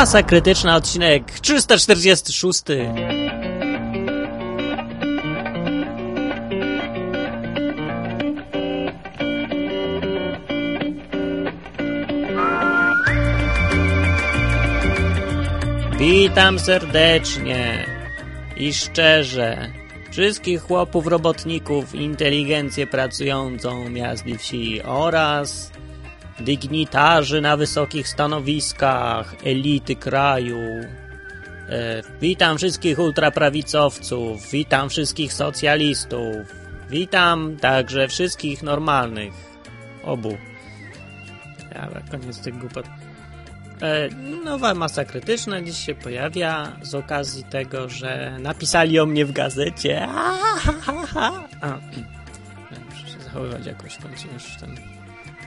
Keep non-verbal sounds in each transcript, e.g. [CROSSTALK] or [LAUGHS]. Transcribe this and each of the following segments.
Masa Krytyczna, odcinek 346. Witam serdecznie i szczerze wszystkich chłopów, robotników, inteligencję pracującą miast i wsi oraz dygnitarzy na wysokich stanowiskach, elity kraju. E, witam wszystkich ultraprawicowców, witam wszystkich socjalistów, witam także wszystkich normalnych. Obu. Dobra, koniec tych głupot. E, nowa masa krytyczna dziś się pojawia z okazji tego, że napisali o mnie w gazecie. A, [CLEARS THROAT] muszę się zachowywać jakoś w końcu już ten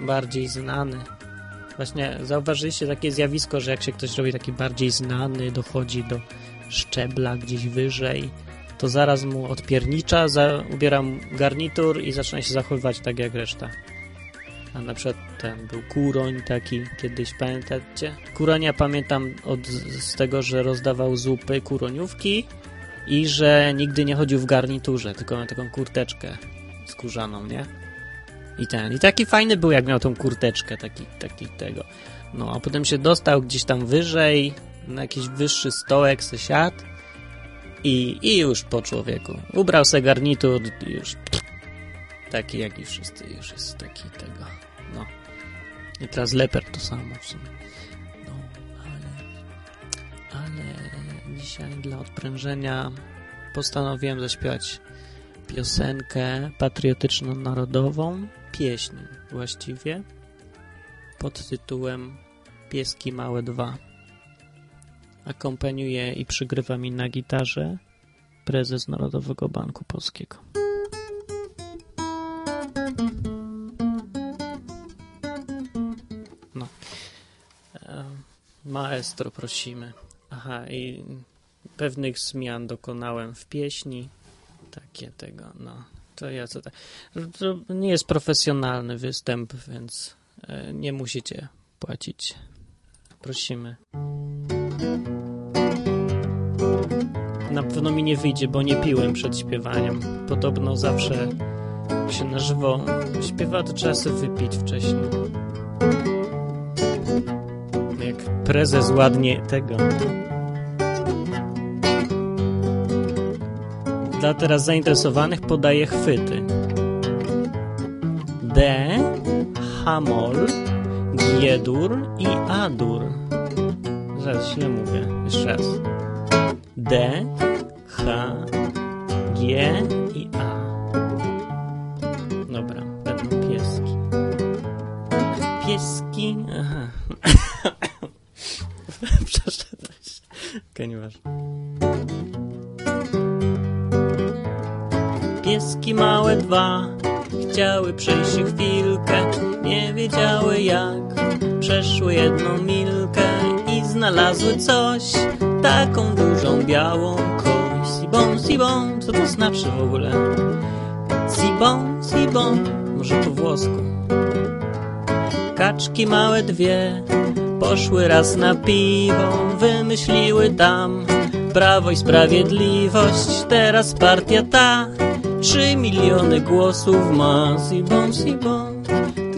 bardziej znany. Właśnie zauważyliście takie zjawisko, że jak się ktoś robi taki bardziej znany, dochodzi do szczebla gdzieś wyżej, to zaraz mu odpiernicza, za, ubieram garnitur i zaczyna się zachowywać tak jak reszta. A na przykład ten był Kuroń taki kiedyś, pamiętacie? Kuronia pamiętam od, z tego, że rozdawał zupy kuroniówki i że nigdy nie chodził w garniturze, tylko miał taką kurteczkę skórzaną, nie? I ten, i taki fajny był, jak miał tą kurteczkę, taki, taki tego. No, a potem się dostał gdzieś tam wyżej, na jakiś wyższy stołek se siadł i, i już po człowieku. Ubrał se garnitur już taki jak i wszyscy, już jest taki tego, no. I teraz leper to samo w sumie. No, ale, ale dzisiaj dla odprężenia postanowiłem zaśpiewać piosenkę patriotyczno-narodową, pieśń właściwie, pod tytułem Pieski Małe 2. Akompaniuje i przygrywa mi na gitarze prezes Narodowego Banku Polskiego. No. Maestro prosimy. Aha, i pewnych zmian dokonałem w pieśni. Takie tego, no. To ja co tak. To nie jest profesjonalny występ, więc nie musicie płacić. Prosimy. Na pewno mi nie wyjdzie, bo nie piłem przed śpiewaniem. Podobno zawsze się na żywo śpiewa, to trzeba sobie wypić wcześniej. Jak prezes ładnie tego. Dla teraz zainteresowanych podaję chwyty. D, Hamol, G-dur i A-dur. Zaraz źle mówię. Jeszcze raz. D, H, G i A. Dobra, będą pieski. Pieski... Aha. [COUGHS] Przeszedłeś. Okej, nieważne. Pieski małe dwa chciały przejść chwilkę, nie wiedziały jak. Przeszły jedną milkę i znalazły coś, taką dużą białą kość. Sibon, sibon, co to znaczy w ogóle? Sibon, sibon, może po włosku. Kaczki małe dwie poszły raz na piwo, wymyśliły tam prawo i sprawiedliwość. Teraz partia ta Trzy miliony głosów ma Sibon, Sibon.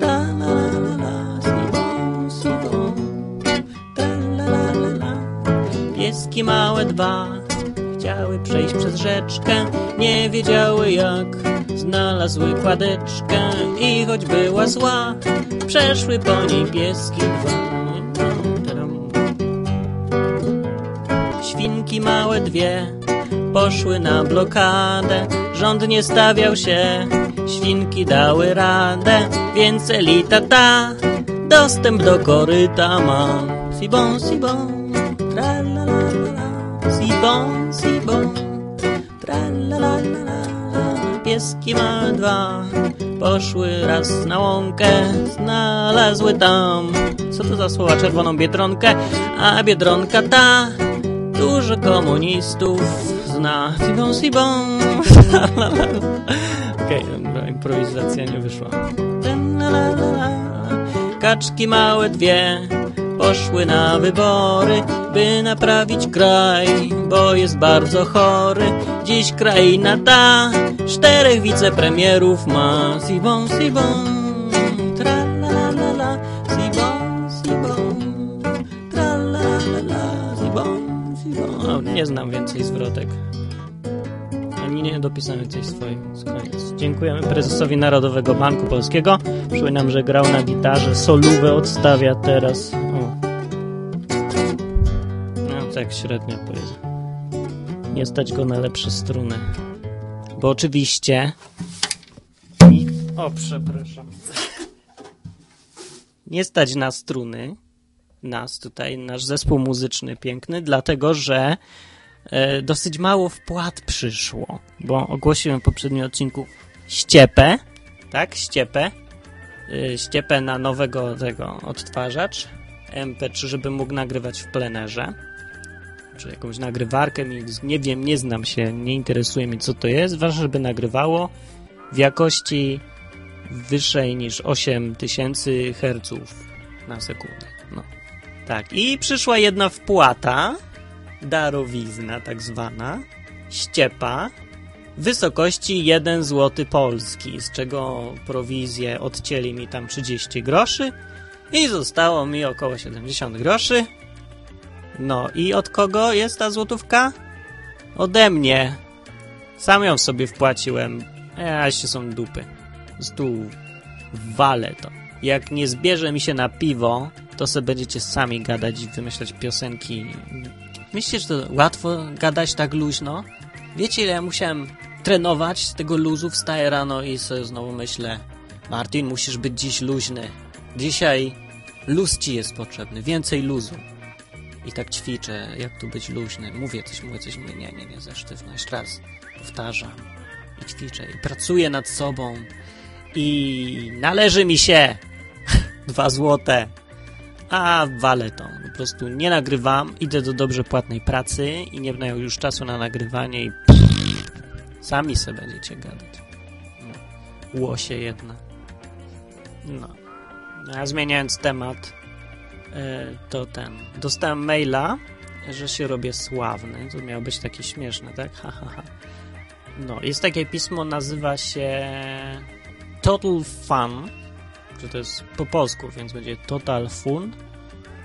La la la la la Sibon, Sibon. Tra la la la la. Pieski małe dwa Chciały przejść przez rzeczkę. Nie wiedziały jak Znalazły kładeczkę. I choć była zła Przeszły po niej pieski dwa. Świnki małe dwie Poszły na blokadę Rząd nie stawiał się, świnki dały radę, więc elita ta dostęp do koryta ma. Sibon, sibon, tra la la la la, sibon, sibon, tra la la la la. Pieski ma dwa, poszły raz na łąkę, znalazły tam, co to za słowa, czerwoną biedronkę, a biedronka ta dużo komunistów zna. Sibon, sibon. Okej, okay, improwizacja nie wyszła. Kaczki małe dwie poszły na wybory, by naprawić kraj, bo jest bardzo chory. Dziś kraina ta czterech wicepremierów ma. Sibon, sibon, tra Koniec. Dziękujemy prezesowi Narodowego Banku Polskiego. Przypominam, że grał na gitarze. Solówę odstawia teraz. O. No tak średnio powiedzmy. Nie stać go na lepsze struny. Bo oczywiście... O, przepraszam. Nie stać na struny. Nas tutaj, nasz zespół muzyczny piękny, dlatego że dosyć mało wpłat przyszło, bo ogłosiłem w poprzednim odcinku ściepę, tak, ściepę, e, ściepę na nowego tego odtwarzacz MP3, żeby mógł nagrywać w plenerze, czy jakąś nagrywarkę, nie wiem, nie znam się, nie interesuje mnie co to jest, ważne, żeby nagrywało w jakości wyższej niż 8000 Hz na sekundę, no. Tak, i przyszła jedna wpłata, darowizna tak zwana, ściepa, wysokości 1 zł polski, z czego prowizję odcięli mi tam 30 groszy i zostało mi około 70 groszy. No i od kogo jest ta złotówka? Ode mnie. Sam ją sobie wpłaciłem. Ja się są dupy. Z tu walę to. Jak nie zbierze mi się na piwo, to sobie będziecie sami gadać i wymyślać piosenki. Myślicie, że to łatwo gadać tak luźno? Wiecie, ile ja musiałem trenować z tego luzu? Wstaję rano i sobie znowu myślę Martin, musisz być dziś luźny. Dzisiaj luz ci jest potrzebny, więcej luzu. I tak ćwiczę, jak tu być luźny. Mówię coś, mówię coś, mówię nie, nie, nie, za sztywno. Jeszcze raz powtarzam i ćwiczę. I pracuję nad sobą. I należy mi się [LAUGHS] dwa złote. A walę to. Po prostu nie nagrywam, idę do dobrze płatnej pracy i nie będę już czasu na nagrywanie i pff, sami sobie będziecie gadać. No. Łosie jedna. No. A zmieniając temat, to ten. Dostałem maila, że się robię sławny. To miało być takie śmieszne, tak? Ha, ha, ha. No, jest takie pismo, nazywa się Total Fun, że to jest po polsku, więc będzie Total Fun.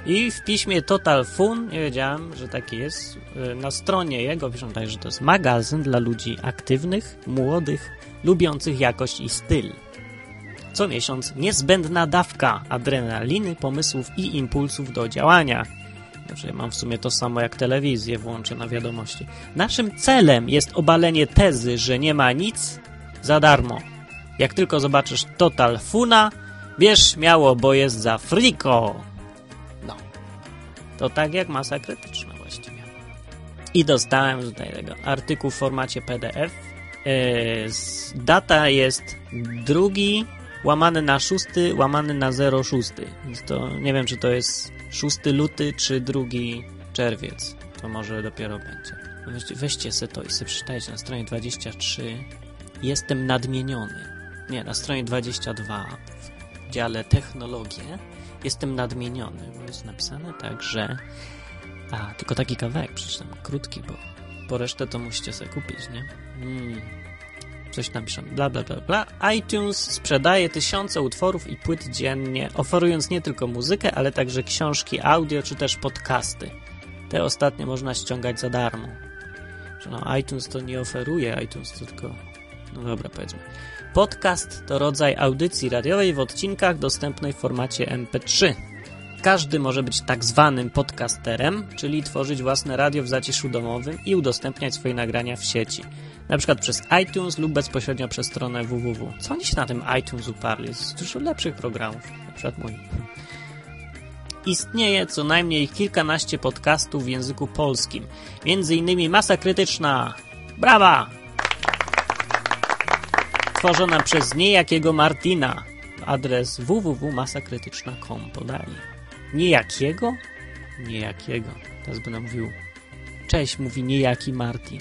I w piśmie Total Fun, nie wiedziałem, że taki jest, na stronie jego piszą tak, że to jest magazyn dla ludzi aktywnych, młodych, lubiących jakość i styl. Co miesiąc niezbędna dawka adrenaliny, pomysłów i impulsów do działania. Znaczy, mam w sumie to samo jak telewizję, włączę na wiadomości. Naszym celem jest obalenie tezy, że nie ma nic za darmo. Jak tylko zobaczysz Total Funa, wiesz śmiało, bo jest za friko. No. To tak jak masa krytyczna właściwie. I dostałem tutaj tego artykuł w formacie PDF. Yy, data jest drugi łamany na 6, łamany na 06. Więc to nie wiem, czy to jest 6 luty, czy 2 czerwiec. To może dopiero będzie. Weźcie, weźcie se to i sobie przeczytajcie na stronie 23. Jestem nadmieniony. Nie, na stronie 22 w dziale technologie jestem nadmieniony, bo jest napisane tak, że a, tylko taki kawałek przeczytam, krótki, bo po resztę to musicie sobie kupić, nie? Mm coś napiszą, bla bla bla bla. iTunes sprzedaje tysiące utworów i płyt dziennie, oferując nie tylko muzykę, ale także książki audio czy też podcasty. Te ostatnie można ściągać za darmo. No, iTunes to nie oferuje, iTunes to tylko... No dobra, powiedzmy. Podcast to rodzaj audycji radiowej w odcinkach dostępnej w formacie MP3. Każdy może być tak zwanym podcasterem, czyli tworzyć własne radio w zaciszu domowym i udostępniać swoje nagrania w sieci na przykład przez iTunes lub bezpośrednio przez stronę www. Co oni się na tym iTunes uparli? Jest dużo lepszych programów, na przykład mój. Istnieje co najmniej kilkanaście podcastów w języku polskim, między innymi Masa Krytyczna. Brawa! Tworzona przez niejakiego Martina. Adres www.masakrytyczna.com podali. Niejakiego? Niejakiego. Teraz będę mówił. Cześć, mówi niejaki Martin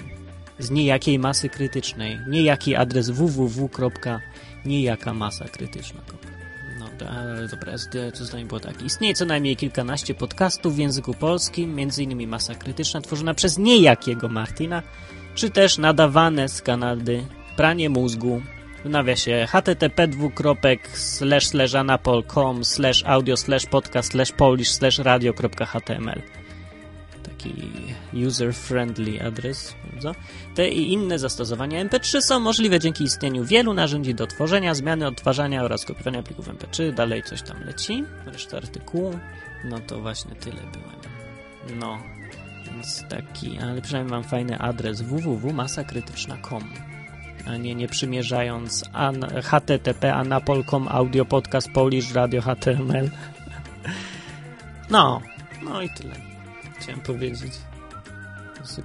z niejakiej masy krytycznej. Niejaki adres www.niejakamasa krytyczna. No, dobra, to zdanie było tak. Istnieje co najmniej kilkanaście podcastów w języku polskim, innymi Masa Krytyczna, tworzona przez niejakiego Martina, czy też nadawane z Kanady Pranie Mózgu, w nawiasie http anapol.com audio podcast polish radio.html taki user-friendly adres. Te i inne zastosowania MP3 są możliwe dzięki istnieniu wielu narzędzi do tworzenia, zmiany, odtwarzania oraz kopiowania plików MP3. Dalej coś tam leci. Reszta artykułu. No to właśnie tyle byłem. No, więc taki, ale przynajmniej mam fajny adres www.masakrytyczna.com nie, nie przymierzając an, http anapol.com audio podcast polish radio html no, no i tyle chciałem powiedzieć.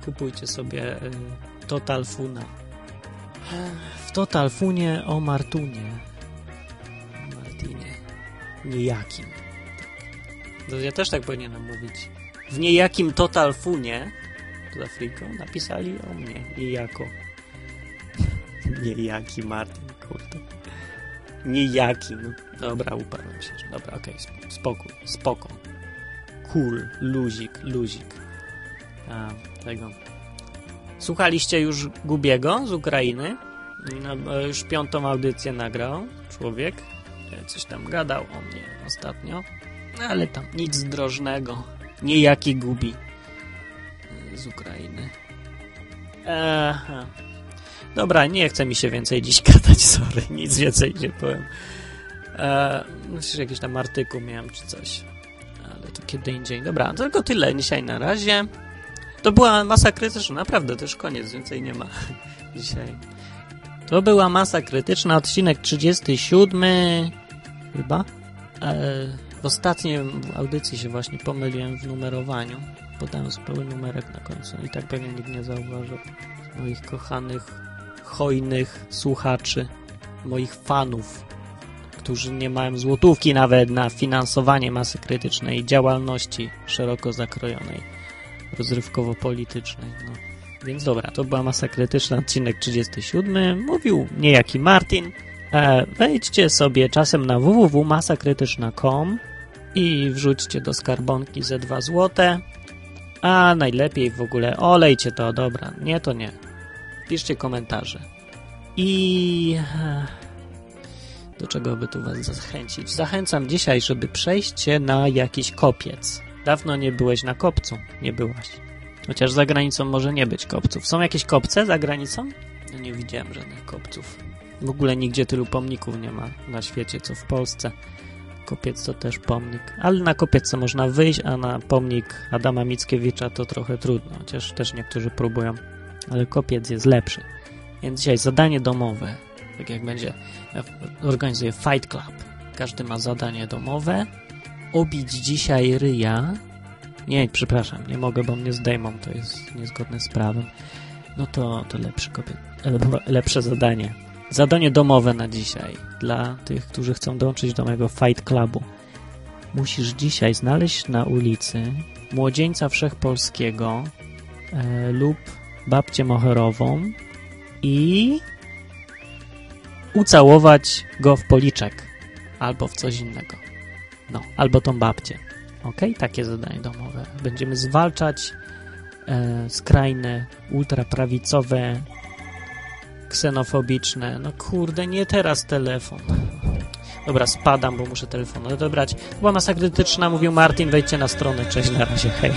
Kupujcie sobie y, Total Funa. W Total Funie o Martunie. Martinie. Niejakim. To ja też tak powinienem mówić. W niejakim Total Funie z Afryką napisali o mnie niejako Niejaki Martin, kurde. Niejaki, no. Dobra, uparłem się. Dobra, okej, okay, spokój, spoko. Cool, luzik, luzik. A, tego. Słuchaliście już Gubiego z Ukrainy? No, już piątą audycję nagrał człowiek. Coś tam gadał o mnie ostatnio. Ale tam nic drożnego. Niejaki Gubi z Ukrainy. Aha. Dobra, nie chce mi się więcej dziś [LAUGHS] gadać, sorry, nic więcej nie powiem. E, myślę, jakiś tam artykuł miałem czy coś, ale to kiedy indziej. Dobra, tylko tyle dzisiaj na razie. To była masa krytyczna, naprawdę, to już koniec, więcej nie ma [LAUGHS] dzisiaj. To była masa krytyczna, odcinek 37 chyba. E, w ostatniej audycji się właśnie pomyliłem w numerowaniu. Podałem zupełnie numerek na końcu i tak pewnie nikt nie zauważył moich kochanych hojnych słuchaczy, moich fanów, którzy nie mają złotówki nawet na finansowanie masy krytycznej działalności szeroko zakrojonej, rozrywkowo-politycznej. No. Więc dobra, to była masa krytyczna, odcinek 37. Mówił niejaki Martin. E, wejdźcie sobie czasem na www.masakrytyczna.com i wrzućcie do skarbonki ze 2 złote. A najlepiej w ogóle olejcie to, dobra. Nie, to nie piszcie komentarze. I do czego by tu was zachęcić? Zachęcam dzisiaj, żeby przejście na jakiś kopiec. Dawno nie byłeś na kopcu. Nie byłaś. Chociaż za granicą może nie być kopców. Są jakieś kopce za granicą? No nie widziałem żadnych kopców. W ogóle nigdzie tylu pomników nie ma na świecie, co w Polsce. Kopiec to też pomnik. Ale na kopiec można wyjść, a na pomnik Adama Mickiewicza to trochę trudno. Chociaż też niektórzy próbują ale kopiec jest lepszy. Więc dzisiaj zadanie domowe, tak jak będzie, organizuję Fight Club. Każdy ma zadanie domowe. Obić dzisiaj ryja. Nie, przepraszam, nie mogę, bo mnie zdejmą, to jest niezgodne z prawem. No to, to lepszy kopiec, lepsze zadanie. Zadanie domowe na dzisiaj dla tych, którzy chcą dołączyć do mojego Fight Clubu. Musisz dzisiaj znaleźć na ulicy młodzieńca wszechpolskiego e, lub babcię moherową i ucałować go w policzek albo w coś innego. No, albo tą babcię. Ok? Takie zadanie domowe. Będziemy zwalczać e, skrajne, ultraprawicowe, ksenofobiczne. No kurde, nie teraz telefon. Dobra, spadam, bo muszę telefon odebrać. Była masa krytyczna, mówił Martin, wejdźcie na stronę. Cześć, na razie, hej.